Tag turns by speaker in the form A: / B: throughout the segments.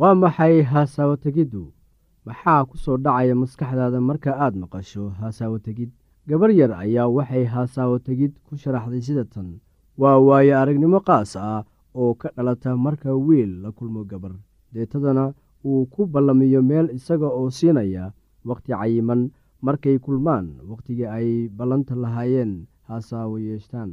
A: waa maxay hasaawo tegiddu maxaa ku soo dhacaya maskaxdaada marka aad maqasho hasaawo tegid gabar yar ayaa waxay hasaawo tegid ku sharaxday sida tan. Waa waayo aragnimo qaas ah oo ka dhalata marka wiil la kulmo gabar. Deetadana uu ku ballamiyo meel isaga oo siinaya wakhti cayiman. Markay kulmaan wakhtigii ay ballanta lahaayeen hasaawo yeeshtaan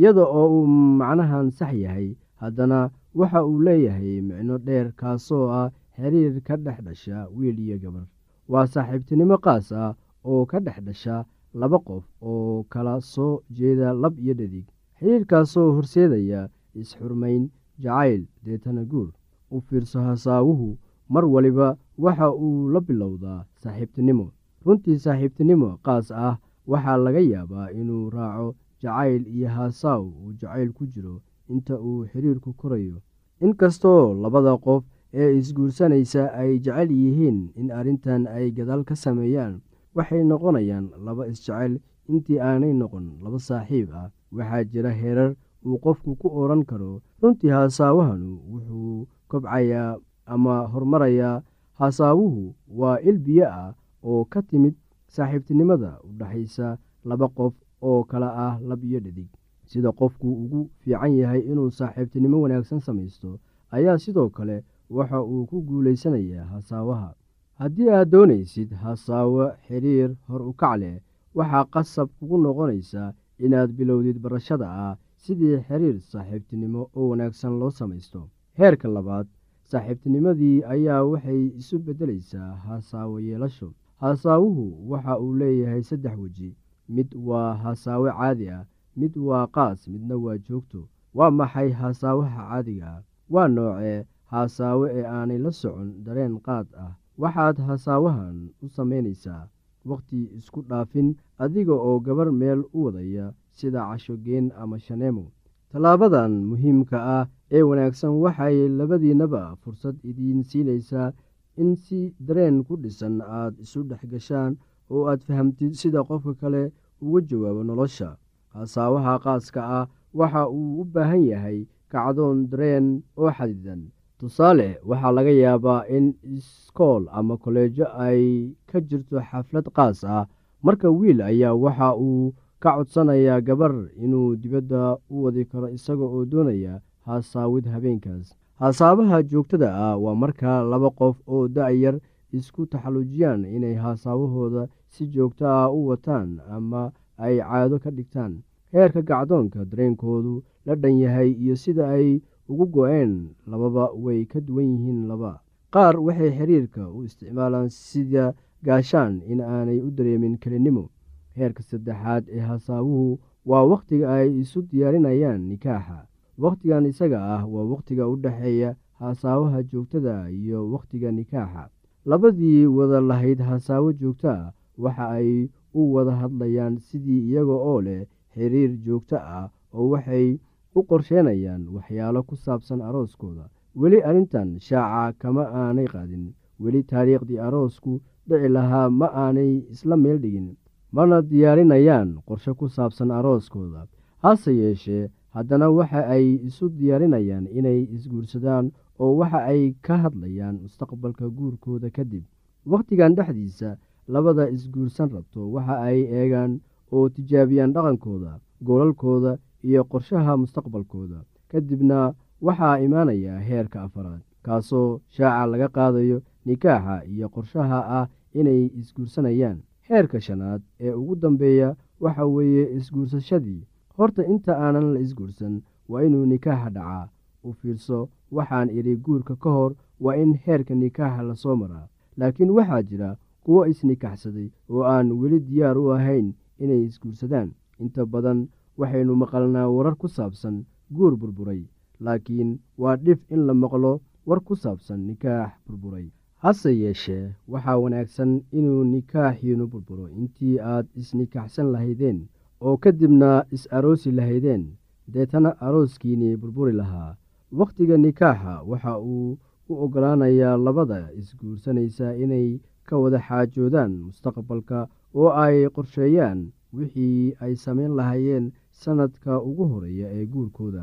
A: iyada oo uu macnahan sax yahay haddana waxa uu leeyahay micno dheer kaasoo ah xiriir ka dhex dhasha wiil iyo gabar. Waa saaxiibtinimo qaas ah oo ka dhex dhasha laba qof oo kala soo jeeda lab iyo dhadig. Xiriirkaasoo horseedaya is-xurmayn jacayl deetana guur u fiirso hasaawuhu mar waliba waxa uu la bilowdaa saaxiibtinimo. Runtii saaxiibtinimo qaas ah waxaa laga yaabaa inuu raaco jacayl iyo hasaaw uu jacayl ku jiro inta uu xiriirku korayo. Inkastoo labada qof ee isguursanaysa ay jecel yihiin in arrintan ay gadaal ka sameeyaan waxay noqonayaan laba isjecel. Intii aanay noqon laba saaxiib ah waxaa jira heerar uu qofku ku odhan karo. Runtii hasaawahanu wuxuu kobcayaa ama horumarayaa hasaawuhu waa il biyo ah oo ka timid saaxiibtinimada u dhexaysa laba qof oo kala ah lab iyo dhadig sida qofku ugu fiican yahay inuu saaxiibtinimo wanaagsan samaysto ayaa sidoo kale waxa uu ku guulaysanayaa hasaawaha. Haddii aad doonaysid hasaawo xiriir hor u kac leh waxaa qasab kugu noqonaysaa inaad bilowdid barashada ah sidii xiriir saaxiibtinimo oo wanaagsan loo samaysto. Heerka labaad saaxiibtinimadii ayaa waxay isu beddelaysaa hasaawo yeelasho. Hasaawuhu waxa uu leeyahay saddex weji. Mid waa hasaawo caadi ah mid waa qaas midna waa joogto. Waa maxay hasaawaha caadiga ah? Waa noocee hasaawo ee aanay la socon dareen qaad ah? Waxaad hasaawahan u samaynaysaa wakhti isku dhaafin adiga oo gabar meel u wadaya sida cashogeen ama shaneemo. Tallaabadan muhiimka ah ee wanaagsan waxay labadiinnaba fursad idiin siinaysaa in si dareen ku dhisan aad isu dhex gashaan oo aad fahamtid sida qofka kale uga jawaabo nolosha hasaawaha qaaska ah waxa uu u baahan yahay kacdoon dareen oo xadidan tusaale waxaa laga yaabaa in iskool ama kolleejo ay ka jirto xaflad qaas ah. Marka wiil ayaa waxa uu ka codsanayaa gabar inuu dibadda u wadi karo isaga oo doonaya hasaawid habeenkaas. Hasaabaha joogtada ah waa marka laba qof oo da-yar isku taxallujiyaan inay hasaawahooda si joogto ah u wataan ama ay caado ka dhigtaan. Heerka gacdoonka dareenkoodu la dhan yahay iyo sida ay ugu go-een lababa way ka duwan yihiin laba. Qaar waxay xiriirka u isticmaalaan sida gaashaan in aanay u dareemin kelinimo heerka saddexaad ee hasaawuhu waa wakhtiga ay isu diyaarinayaan nikaaxa. Wakhtigan isaga ah waa wakhtiga u dhexeeya hasaawaha joogtada iyo wakhtiga nikaaxa. Labadii wada lahayd hasaawo joogto ah waxa ay u wada hadlayaan sidii iyaga oo leh xiriir joogto ah oo waxay u qorsheenayaan waxyaalo ku saabsan arooskooda. Weli arrintan shaaca kama aanay qaadin. Weli taariikhdii aroosku dhici lahaa ma aanay isla meel dhigin. Mana diyaarinayaan qorshe ku saabsan arooskooda. Hase yeeshee haddana waxa ay isu diyaarinayaan inay isguursadaan oo waxa ay ka hadlayaan mustaqbalka guurkooda kadib wakhtigan dhexdiisa labada isguursan rabto waxa ay eegaan oo tijaabiyaan dhaqankooda goolalkooda iyo qorshaha mustaqbalkooda. Kadibna waxaa imaanaya heerka afaraad kaasoo shaaca laga qaadayo nikaaxa iyo qorshaha ah inay isguursanayaan. Heerka shanaad ee ugu dambeeya waxa weeye isguursashadii. Horta inta aanan la isguursan waa inuu nikaaxa dhacaa u fiirso waxaan idhi guurka ka hor waa in heerka nikaaxa la soo maraa. Laakiin waxaa jira kuwo isnikaxsaday oo aan weli diyaar u ahayn inay isguursadaan. Inta badan waxaynu maqalnaa warar ku saabsan guur burburay laakiin waa dhif in la maqlo war ku saabsan nikaax burburay. Hase yeeshee waxaa wanaagsan inuu nikaaxiinu burburo. Intii aad isnikaxsan lahaydeen oo kadibna is aroosi lahaydeen deetana arooskiinii burburi lahaa. Wakhtiga nikaaxa waxa uu u oggolaanayaa labada isguursanaysa inay ka wada xaajoodaan mustaqbalka oo ay qorsheeyaan wixii ay samayn lahaayeen sannadka ugu horreeya ee guurkooda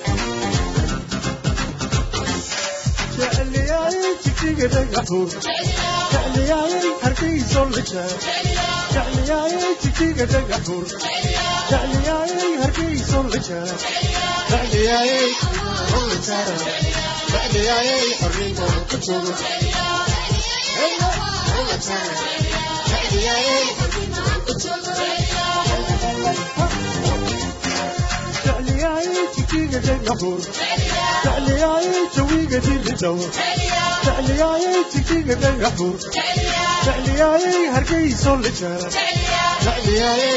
B: jeclyahay jijhiga dhagaxo jeclyahay hargayso la jaab jeclyahay jijhiga dhagaxo jeclyahay hargayso la jaab jeclyahay la jaab jeclyahay xorriyo ku joogo jeclyahay xorriyo ku joogo abuur jecliyaaye jawiga diridow jecliyaaye jigjiga dhagaxuur jecliyaaye hargeyso la jeera jecliyaaye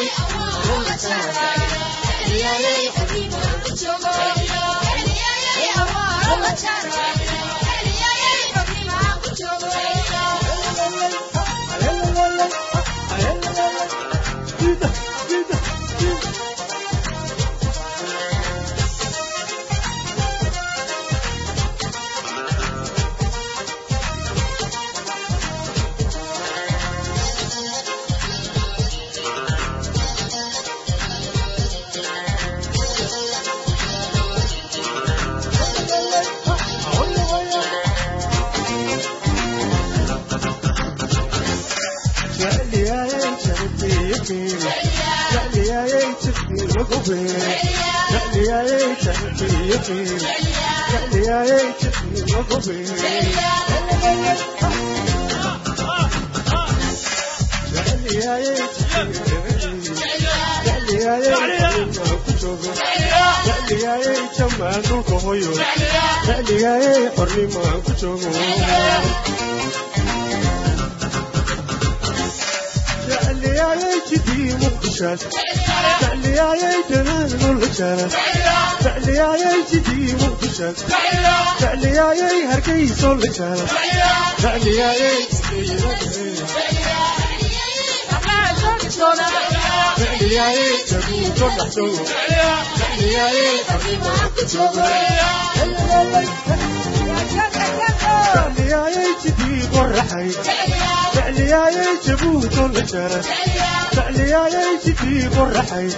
B: jecliyaaye habiibo la joogo jecliyaaye
C: abuur la jeera
B: hornimaan ku joogo قلبي مخشاش تعلياي جنان والهجانة تعلياي جدي مخشاش تعلياي هركيس والهجانة تعلياي جدي تعلياي جدي مخشاش تعلياي حبيبي فعلياي جبوت الجرس فعلياي جدي بالرحي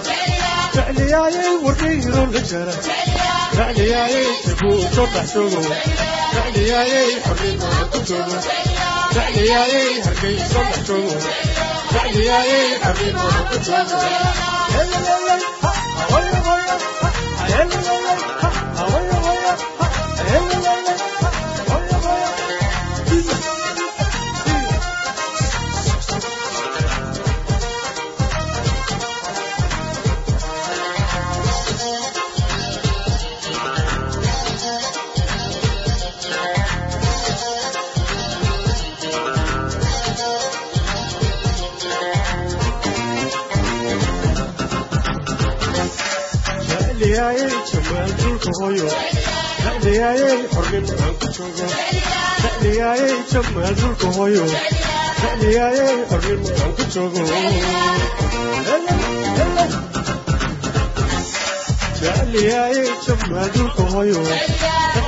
B: فعلياي ورير الجرس فعلياي جبوت الرحسوم فعلياي حرين الكتب فعلياي هرقي صلحتوم فعلياي حرين الكتب يلا
C: يلا
B: يلا يلا يلا dhayay jawaal dhulka hooyo dhayay xornimo aan ku joogo dhayay jawaal dhulka hooyo dhayay xornimo aan ku joogo dhayay jawaal dhulka hooyo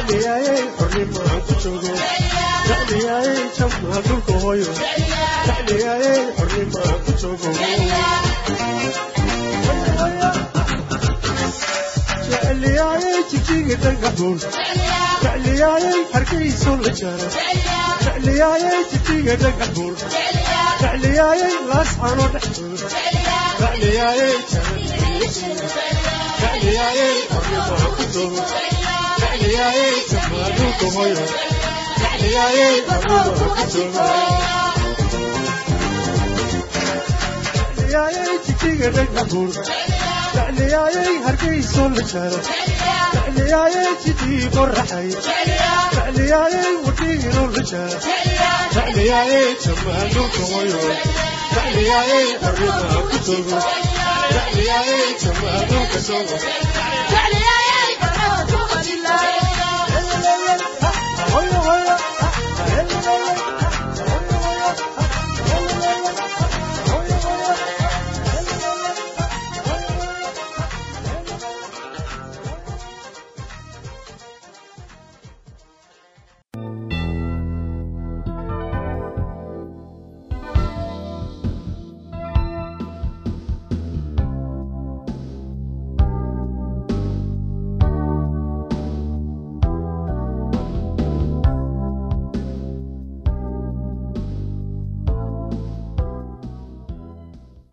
B: dhayay xornimo aan ku joogo dhayay jawaal dhulka hooyo dhayay xornimo aan ku joogo jecliyaayey jijiga dhagaxuun jecliyaayey hargayso la jaro jecliyaayey jijiga dhagaxuun jecliyaayey laascano dhexdood jecliyaayey jecliyaayey qoryobahakudo jecliyaayey jamaaluuka hoyo jecliyaayey qoryobahakudo jijigdhagaxuun jecliyaayay hargayso la jaro jecliyaayay jidii qoraxay jecliyaayay wadhiino la jaro jecliyaayay jamaaluuka hoyo jecliyaayay arrimaha ku dogo jecliyaayay jamaaluuka sogo hoyo hoyo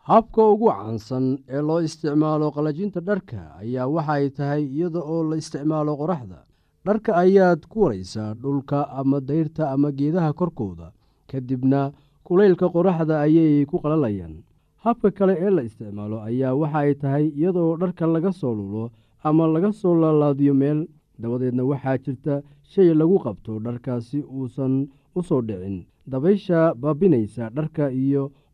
A: habka ugu caansan ee loo isticmaalo qalajinta dharka ayaa waxay tahay iyada oo la isticmaalo qoraxda. Dharka ayaad ku waraysaa dhulka ama dayrta ama geedaha korkooda kadibna kulaylka qoraxda ayay ku qalalayaan. Habka kale ee la isticmaalo ayaa waxay tahay iyadaoo dharka laga soo lulo ama laga soo laalaadiyo meel. Dabadeedna waxaa jirta shay lagu qabto dharkaasi uusan u soo dhicin. Dabaysha baabinaysa dharka iyo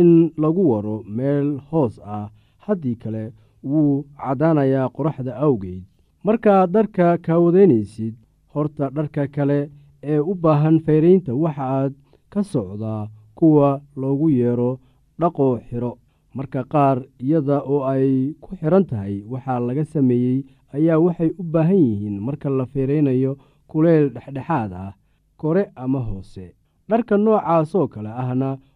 A: in lagu waro meel hoos ah haddii kale wuu caddaanayaa qoraxda awgeed. Markaad dharka kaawadaynaysid horta dharka kale ee u baahan fayraynta waxaaad ka socdaa kuwa loogu yeero dhaqoo xiro. Marka qaar iyada oo ay ku xiran tahay waxaa laga sameeyey ayaa waxay u baahan yihiin marka la feeraynayo kuleyl dhexdhexaad ah kore ama hoose. Dharka noocaasoo kale ahna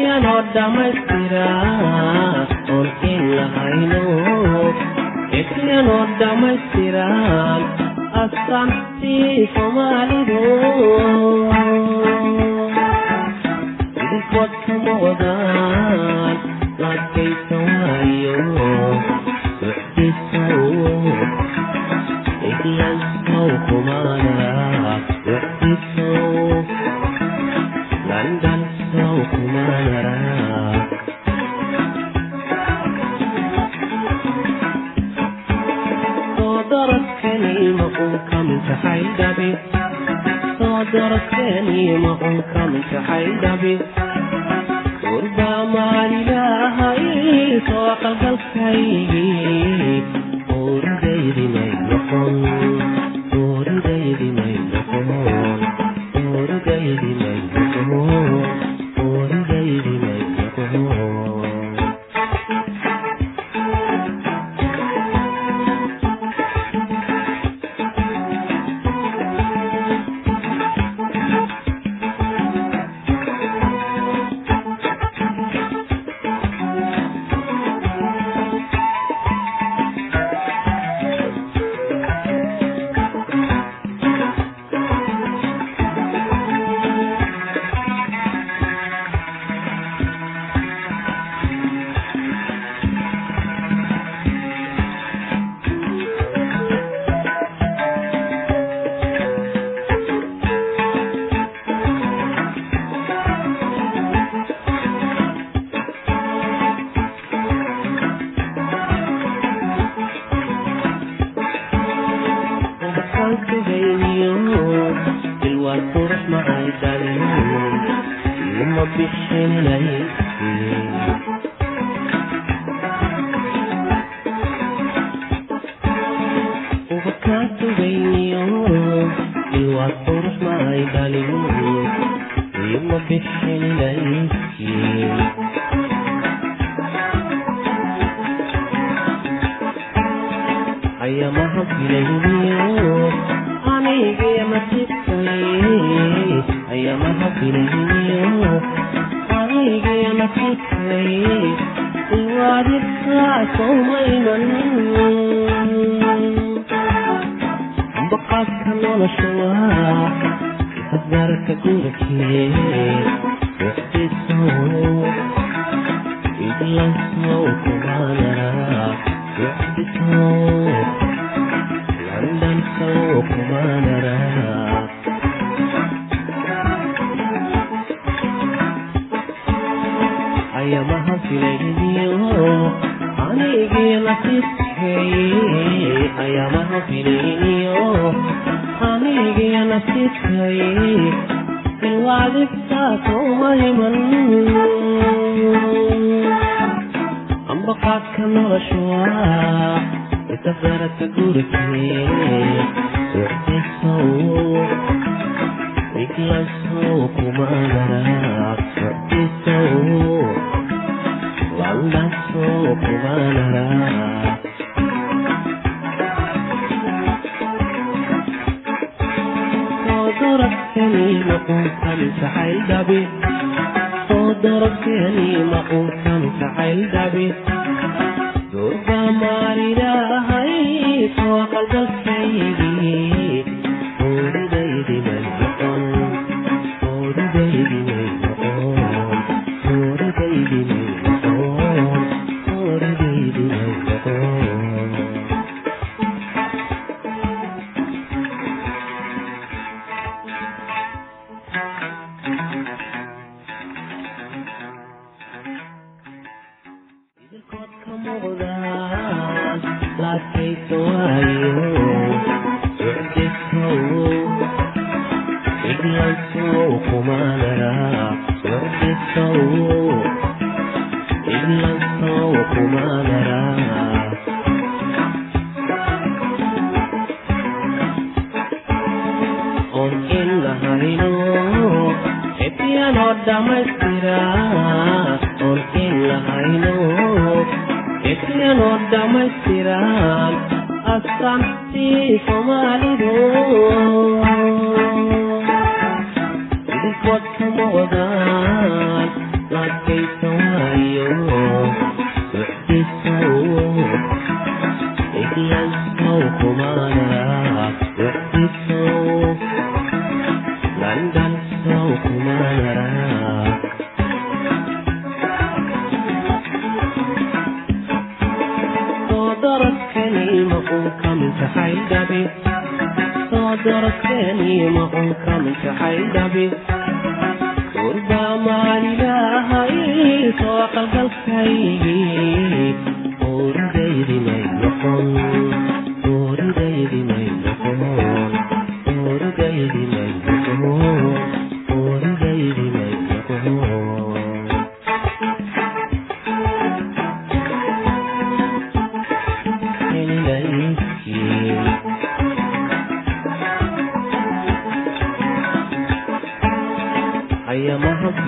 D: ayanoo dhammaystira olkiin lahayno eklyanoo dhammaystiran astaantii soomaalidu idinkood kama wadaan laadkaysa waayo إليك arkaku rakne waqti soo idla soo kubaanara waqti soo london soo kubaanara ayamaha filayadiyo anigii la sifkeeye ayamaha filayniyo anigya nasiibkay in wacdibtaas uma himan ambaqaadka noloshu waa itafarata gurikee socdisow iglasow kuma nara socdisow landasow kuma nara aaaaydhab oo darabkeeni ma quusan jacayldhabi dhamay kalima unkaljaxaydhabi durbaa maalilaahay soo qalgalkaygii uurdayrimay noqon.